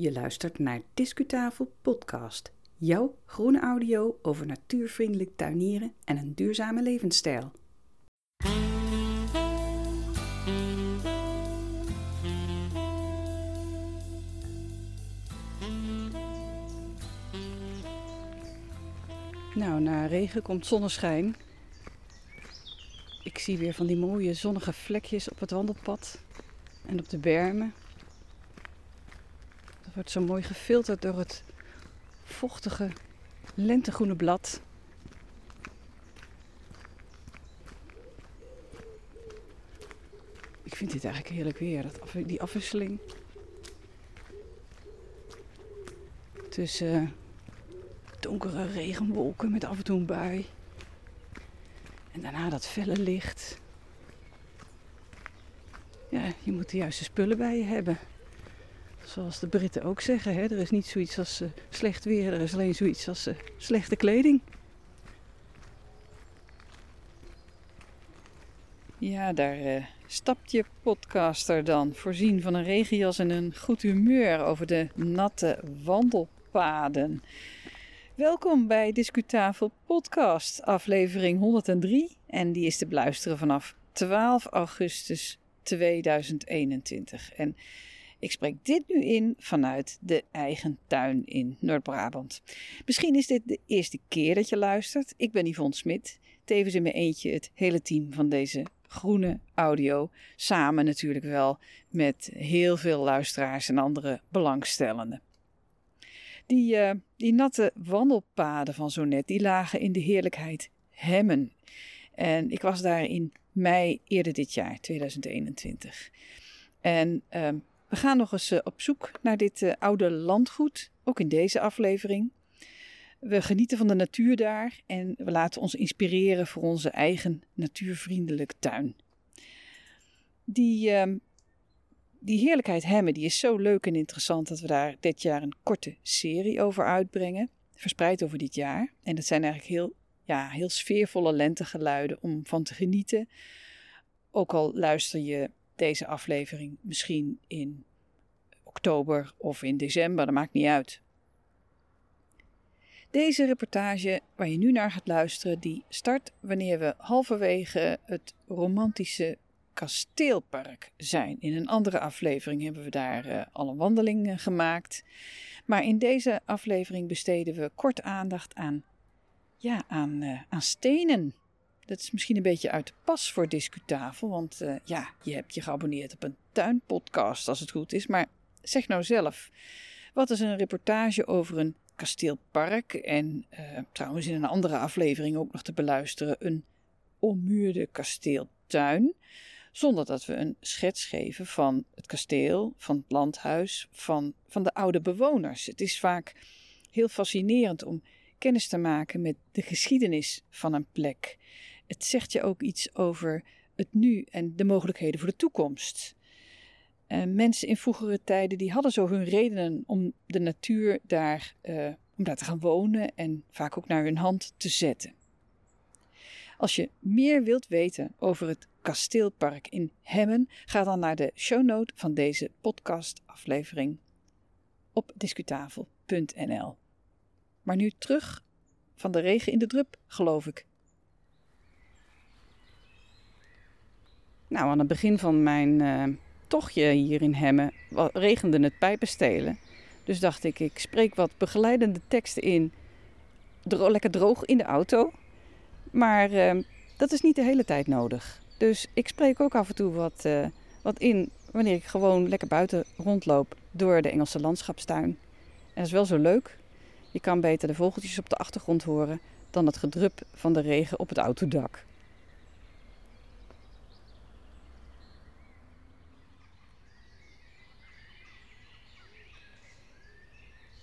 Je luistert naar Discutafel Podcast. Jouw groene audio over natuurvriendelijk tuinieren en een duurzame levensstijl. Nou, na regen komt zonneschijn. Ik zie weer van die mooie zonnige vlekjes op het wandelpad en op de bermen. Wordt zo mooi gefilterd door het vochtige lentegroene blad. Ik vind dit eigenlijk heerlijk weer, die afwisseling. Tussen donkere regenwolken met af en toe een bui. En daarna dat felle licht. Ja, je moet de juiste spullen bij je hebben. Zoals de Britten ook zeggen, hè? er is niet zoiets als uh, slecht weer, er is alleen zoiets als uh, slechte kleding. Ja, daar uh, stapt je podcaster dan, voorzien van een regenjas en een goed humeur over de natte wandelpaden. Welkom bij Discutafel Podcast, aflevering 103. En die is te beluisteren vanaf 12 augustus 2021. En ik spreek dit nu in vanuit de eigen tuin in Noord-Brabant. Misschien is dit de eerste keer dat je luistert. Ik ben Yvonne Smit, tevens in mijn eentje het hele team van deze groene audio. Samen natuurlijk wel met heel veel luisteraars en andere belangstellenden. Die, uh, die natte wandelpaden van zo net, die lagen in de heerlijkheid Hemmen. En ik was daar in mei eerder dit jaar, 2021. En uh, we gaan nog eens uh, op zoek naar dit uh, oude landgoed, ook in deze aflevering. We genieten van de natuur daar en we laten ons inspireren voor onze eigen natuurvriendelijke tuin. Die ehm, die heerlijkheid Hemmen die is zo leuk en interessant dat we daar dit jaar een korte serie over uitbrengen. Verspreid over dit jaar. En dat zijn eigenlijk heel, ja, heel sfeervolle lentegeluiden om van te genieten. Ook al luister je deze aflevering misschien in oktober of in december, dat maakt niet uit. Deze reportage waar je nu naar gaat luisteren, die start wanneer we halverwege het romantische kasteelpark zijn. In een andere aflevering hebben we daar uh, al een wandeling uh, gemaakt. Maar in deze aflevering besteden we kort aandacht aan, ja, aan, uh, aan stenen. Dat is misschien een beetje uit de pas voor Discutafel, want ja, je hebt je geabonneerd op een tuinpodcast als het goed is. Maar zeg nou zelf, wat is een reportage over een kasteelpark en trouwens in een andere aflevering ook nog te beluisteren een ommuurde kasteeltuin zonder dat we een schets geven van het kasteel, van het landhuis, van, van de oude bewoners. Het is vaak heel fascinerend om kennis te maken met de geschiedenis van een plek. Het zegt je ook iets over het nu en de mogelijkheden voor de toekomst. Uh, mensen in vroegere tijden die hadden zo hun redenen om de natuur daar, uh, om daar te gaan wonen en vaak ook naar hun hand te zetten. Als je meer wilt weten over het kasteelpark in Hemmen, ga dan naar de shownote van deze podcastaflevering op discutafel.nl. Maar nu terug van de regen in de drup, geloof ik. Nou, aan het begin van mijn uh, tochtje hier in Hemmen regende het pijpenstelen. Dus dacht ik, ik spreek wat begeleidende teksten in. Lekker droog in de auto. Maar uh, dat is niet de hele tijd nodig. Dus ik spreek ook af en toe wat, uh, wat in wanneer ik gewoon lekker buiten rondloop door de Engelse landschapstuin. En dat is wel zo leuk. Je kan beter de vogeltjes op de achtergrond horen dan het gedrup van de regen op het autodak.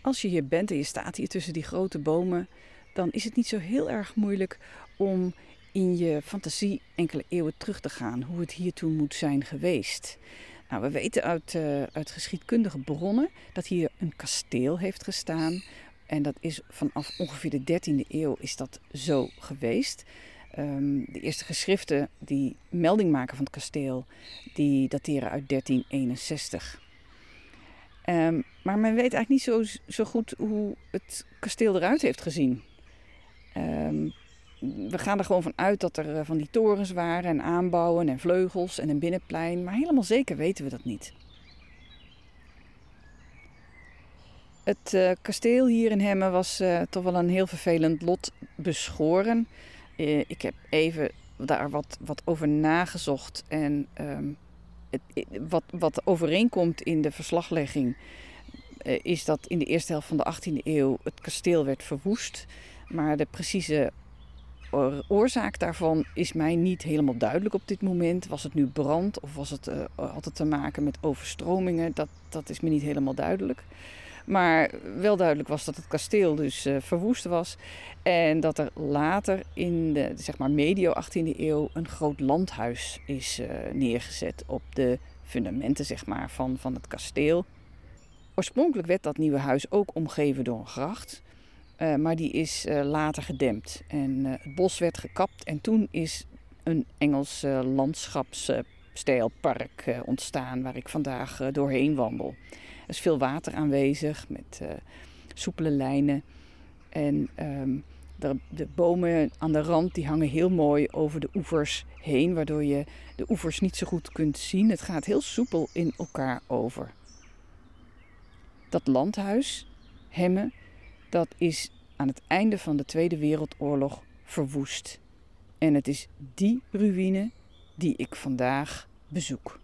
Als je hier bent en je staat hier tussen die grote bomen, dan is het niet zo heel erg moeilijk om in je fantasie enkele eeuwen terug te gaan, hoe het hier toen moet zijn geweest. Nou, we weten uit, uh, uit geschiedkundige bronnen dat hier een kasteel heeft gestaan. En dat is vanaf ongeveer de 13e eeuw is dat zo geweest. Um, de eerste geschriften die melding maken van het kasteel, die dateren uit 1361. Ehm, maar men weet eigenlijk niet zo, zo goed hoe het kasteel eruit heeft gezien. Ehm, we gaan er gewoon van uit dat er eh, van die torens waren en aanbouwen en vleugels en een binnenplein. Maar helemaal zeker weten we dat niet. Het uh, kasteel hier in Hemmen was uh, toch wel een heel vervelend lot beschoren. Uh, ik heb even daar wat, wat over nagezocht. En um, het, wat, wat overeenkomt in de verslaglegging is dat in de eerste helft van de 18e eeuw het kasteel werd verwoest. Maar de precieze oorzaak daarvan is mij niet helemaal duidelijk op dit moment. Was het nu brand of was het, had het te maken met overstromingen? Dat, dat is me niet helemaal duidelijk. Maar wel duidelijk was dat het kasteel dus uh, verwoest was. En dat er later in de zeg maar medio 18e eeuw een groot landhuis is uh, neergezet op de fundamenten zeg maar, van, van het kasteel. Oorspronkelijk werd dat nieuwe huis ook omgeven door een gracht. Uh, maar die is later gedempt. En het bos werd gekapt. En toen is een Engels landschapsstijlpark ontstaan waar ik vandaag doorheen wandel. Er is veel water aanwezig met uh, soepele lijnen. En um, de, de, bomen aan de rand die hangen heel mooi over de oevers heen, waardoor je de oevers niet zo goed kunt zien. Het gaat heel soepel in elkaar over. Dat landhuis, Hemmen, dat is aan het einde van de Tweede Wereldoorlog verwoest. En het is die ruïne die ik vandaag bezoek.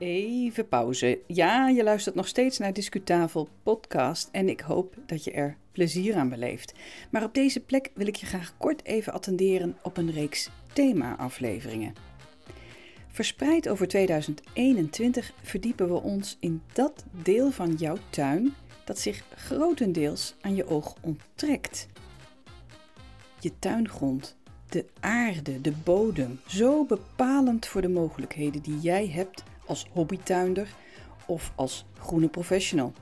Even pauze. Ja, je luistert nog steeds naar Discutafel podcast en ik hoop dat je er plezier aan beleeft. Maar op deze plek wil ik je graag kort even attenderen op een reeks thema-afleveringen. Verspreid over 2021 verdiepen we ons in dat deel van jouw tuin dat zich grotendeels aan je oog onttrekt. Je tuingrond, de aarde, de bodem, zo bepalend voor de mogelijkheden die jij hebt als hobbytuinder of als groene professional.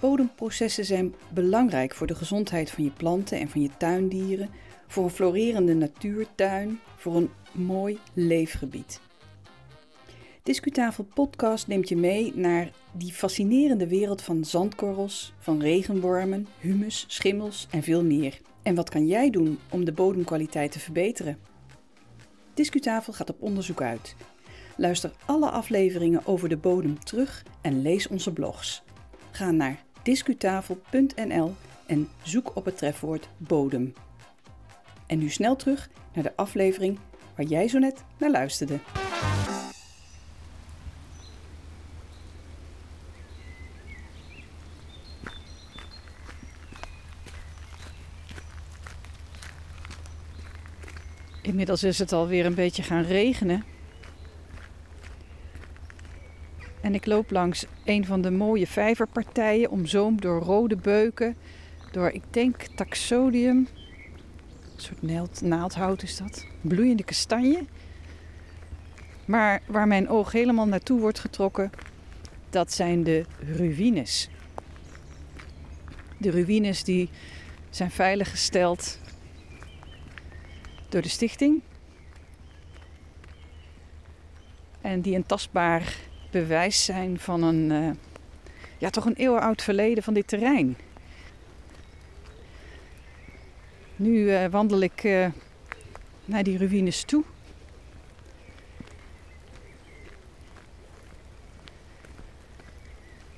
Bodemprocessen zijn belangrijk voor de gezondheid van je planten en van je tuindieren, voor een florerende natuurtuin, voor een mooi leefgebied. Discutafel Podcast neemt je mee naar die fascinerende wereld van zandkorrels, van regenwormen, humus, schimmels en veel meer. En wat kan jij doen om de bodemkwaliteit te verbeteren? Discutafel gaat op onderzoek uit Luister alle afleveringen over de bodem terug en lees onze blogs. Ga naar discutafel.nl en zoek op het trefwoord bodem. En nu snel terug naar de aflevering waar jij zo net naar luisterde. Inmiddels is het alweer een beetje gaan regenen. En ik loop langs een van de mooie vijverpartijen, omzoomd door rode beuken, door, ik denk, taxodium. Een soort naaldhout is dat. Bloeiende kastanje. Maar waar mijn oog helemaal naartoe wordt getrokken, dat zijn de ruïnes. De ruïnes die zijn veiliggesteld door de stichting. En die een tastbaar bewijs zijn van een, uh, ja, toch een eeuwenoud verleden van dit terrein. Nu uh, wandel ik uh, naar die ruïnes toe.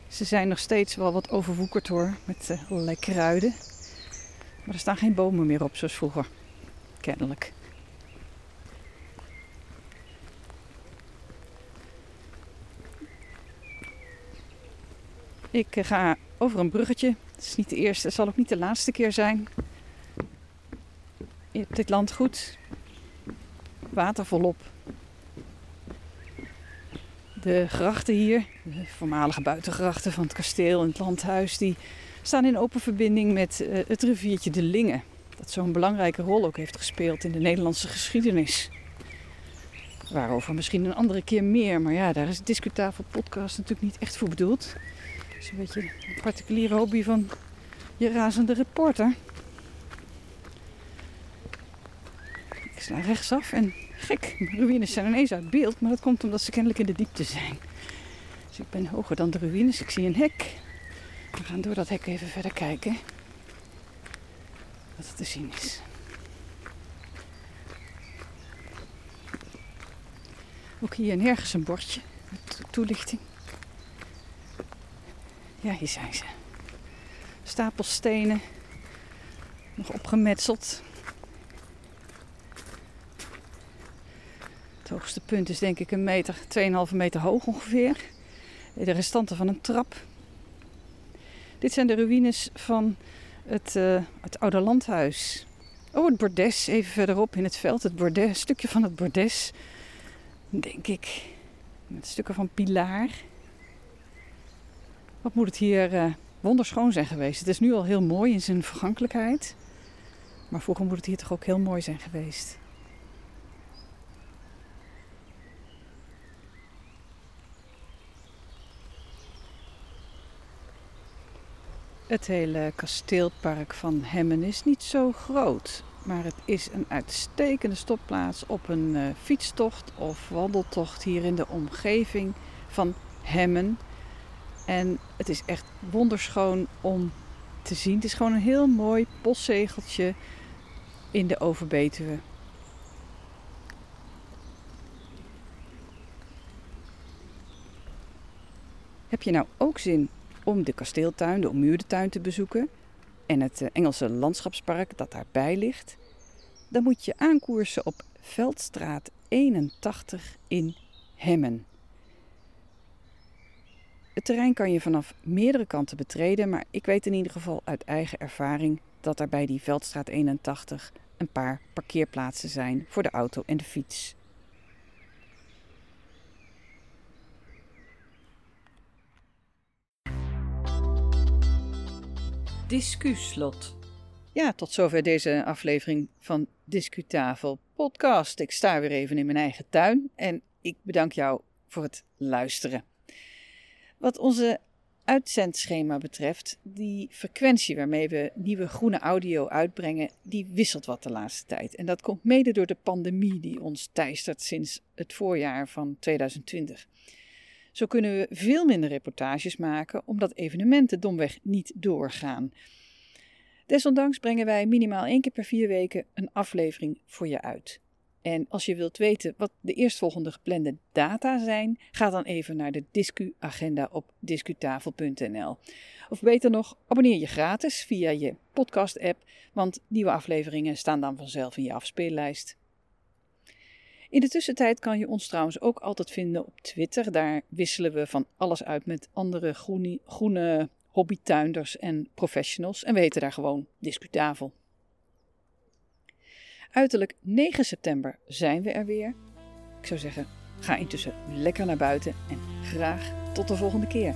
Ze zijn nog steeds wel wat overwoekerd hoor, met allerlei kruiden. Maar er staan geen bomen meer op zoals vroeger, kennelijk. Ik eh, ga over een bruggetje. Het is niet de eerste, het zal ook niet de laatste keer zijn. Dit landgoed. Water volop. De grachten hier, de voormalige buitengrachten van het kasteel en het landhuis, die staan in open verbinding met uh, het riviertje de Lingen. Dat zo'n belangrijke rol ook heeft gespeeld in de Nederlandse geschiedenis. Waarover misschien een andere keer meer, maar ja, daar is de Discutafel podcast natuurlijk niet echt voor bedoeld is een beetje een particuliere hobby van je razende reporter. Ik sla rechtsaf en Gek, de ruïnes zijn ineens uit beeld, maar dat komt omdat ze kennelijk in de diepte zijn. Dus ik ben hoger dan de ruïnes. Ik zie een hek. We gaan door dat hek even verder kijken. Wat er te zien is. Ook hier nergens een bordje met toelichting. Ja, hier zijn ze. Stapels stenen. Nog opgemetseld. Het hoogste punt is denk ik een meter, 2,5 meter hoog ongeveer. De restanten van een trap. Dit zijn de ruïnes van het, uh, het oude landhuis. Oh, het bordes, even verderop in het veld. Het bordes, een stukje van het bordes, denk ik. Met stukken van pilaar. Wat moet het hier uh, wonderschoon zijn geweest. Het is nu al heel mooi in zijn vergankelijkheid. Maar vroeger moet het hier toch ook heel mooi zijn geweest. Het hele kasteelpark van Hemmen is niet zo groot, maar het is een uitstekende stopplaats op een uh, fietstocht of wandeltocht hier in de omgeving van Hemmen. En het is echt wonderschoon om te zien. Het is gewoon een heel mooi postzegeltje in de Overbetuwe. Heb je nou ook zin om de kasteeltuin, de ommuurde tuin te bezoeken en het eh, Engelse landschapspark dat daarbij ligt, dan moet je aankoersen op Veldstraat 81 in Hemmen. Het terrein kan je vanaf meerdere kanten betreden, maar ik weet in ieder geval uit eigen ervaring dat er bij die Veldstraat 81 een paar parkeerplaatsen zijn voor de auto en de fiets. Discuslot. Ja, tot zover deze aflevering van Discutafel podcast. Ik sta weer even in mijn eigen tuin en ik bedank jou voor het luisteren. Wat onze uitzendschema betreft, die frequentie waarmee we nieuwe groene audio uitbrengen, die wisselt wat de laatste tijd. En dat komt mede door de pandemie die ons teistert sinds het voorjaar van 2020. Zo kunnen we veel minder reportages maken omdat evenementen domweg niet doorgaan. Desondanks brengen wij minimaal één keer per vier weken een aflevering voor je uit. En als je wilt weten wat de eerstvolgende geplande data zijn, ga dan even naar de Discu-agenda op discutafel.nl. Of beter nog, abonneer je gratis via je podcast-app, want nieuwe afleveringen staan dan vanzelf in je afspeellijst. In de tussentijd kan je ons trouwens ook altijd vinden op Twitter. Daar wisselen we van alles uit met andere groene, groene hobbytuinders en professionals. En we heten daar gewoon Discutafel. Uiterlijk 9 september zijn we er weer. Ik zou zeggen, ga intussen lekker naar buiten en graag tot de volgende keer.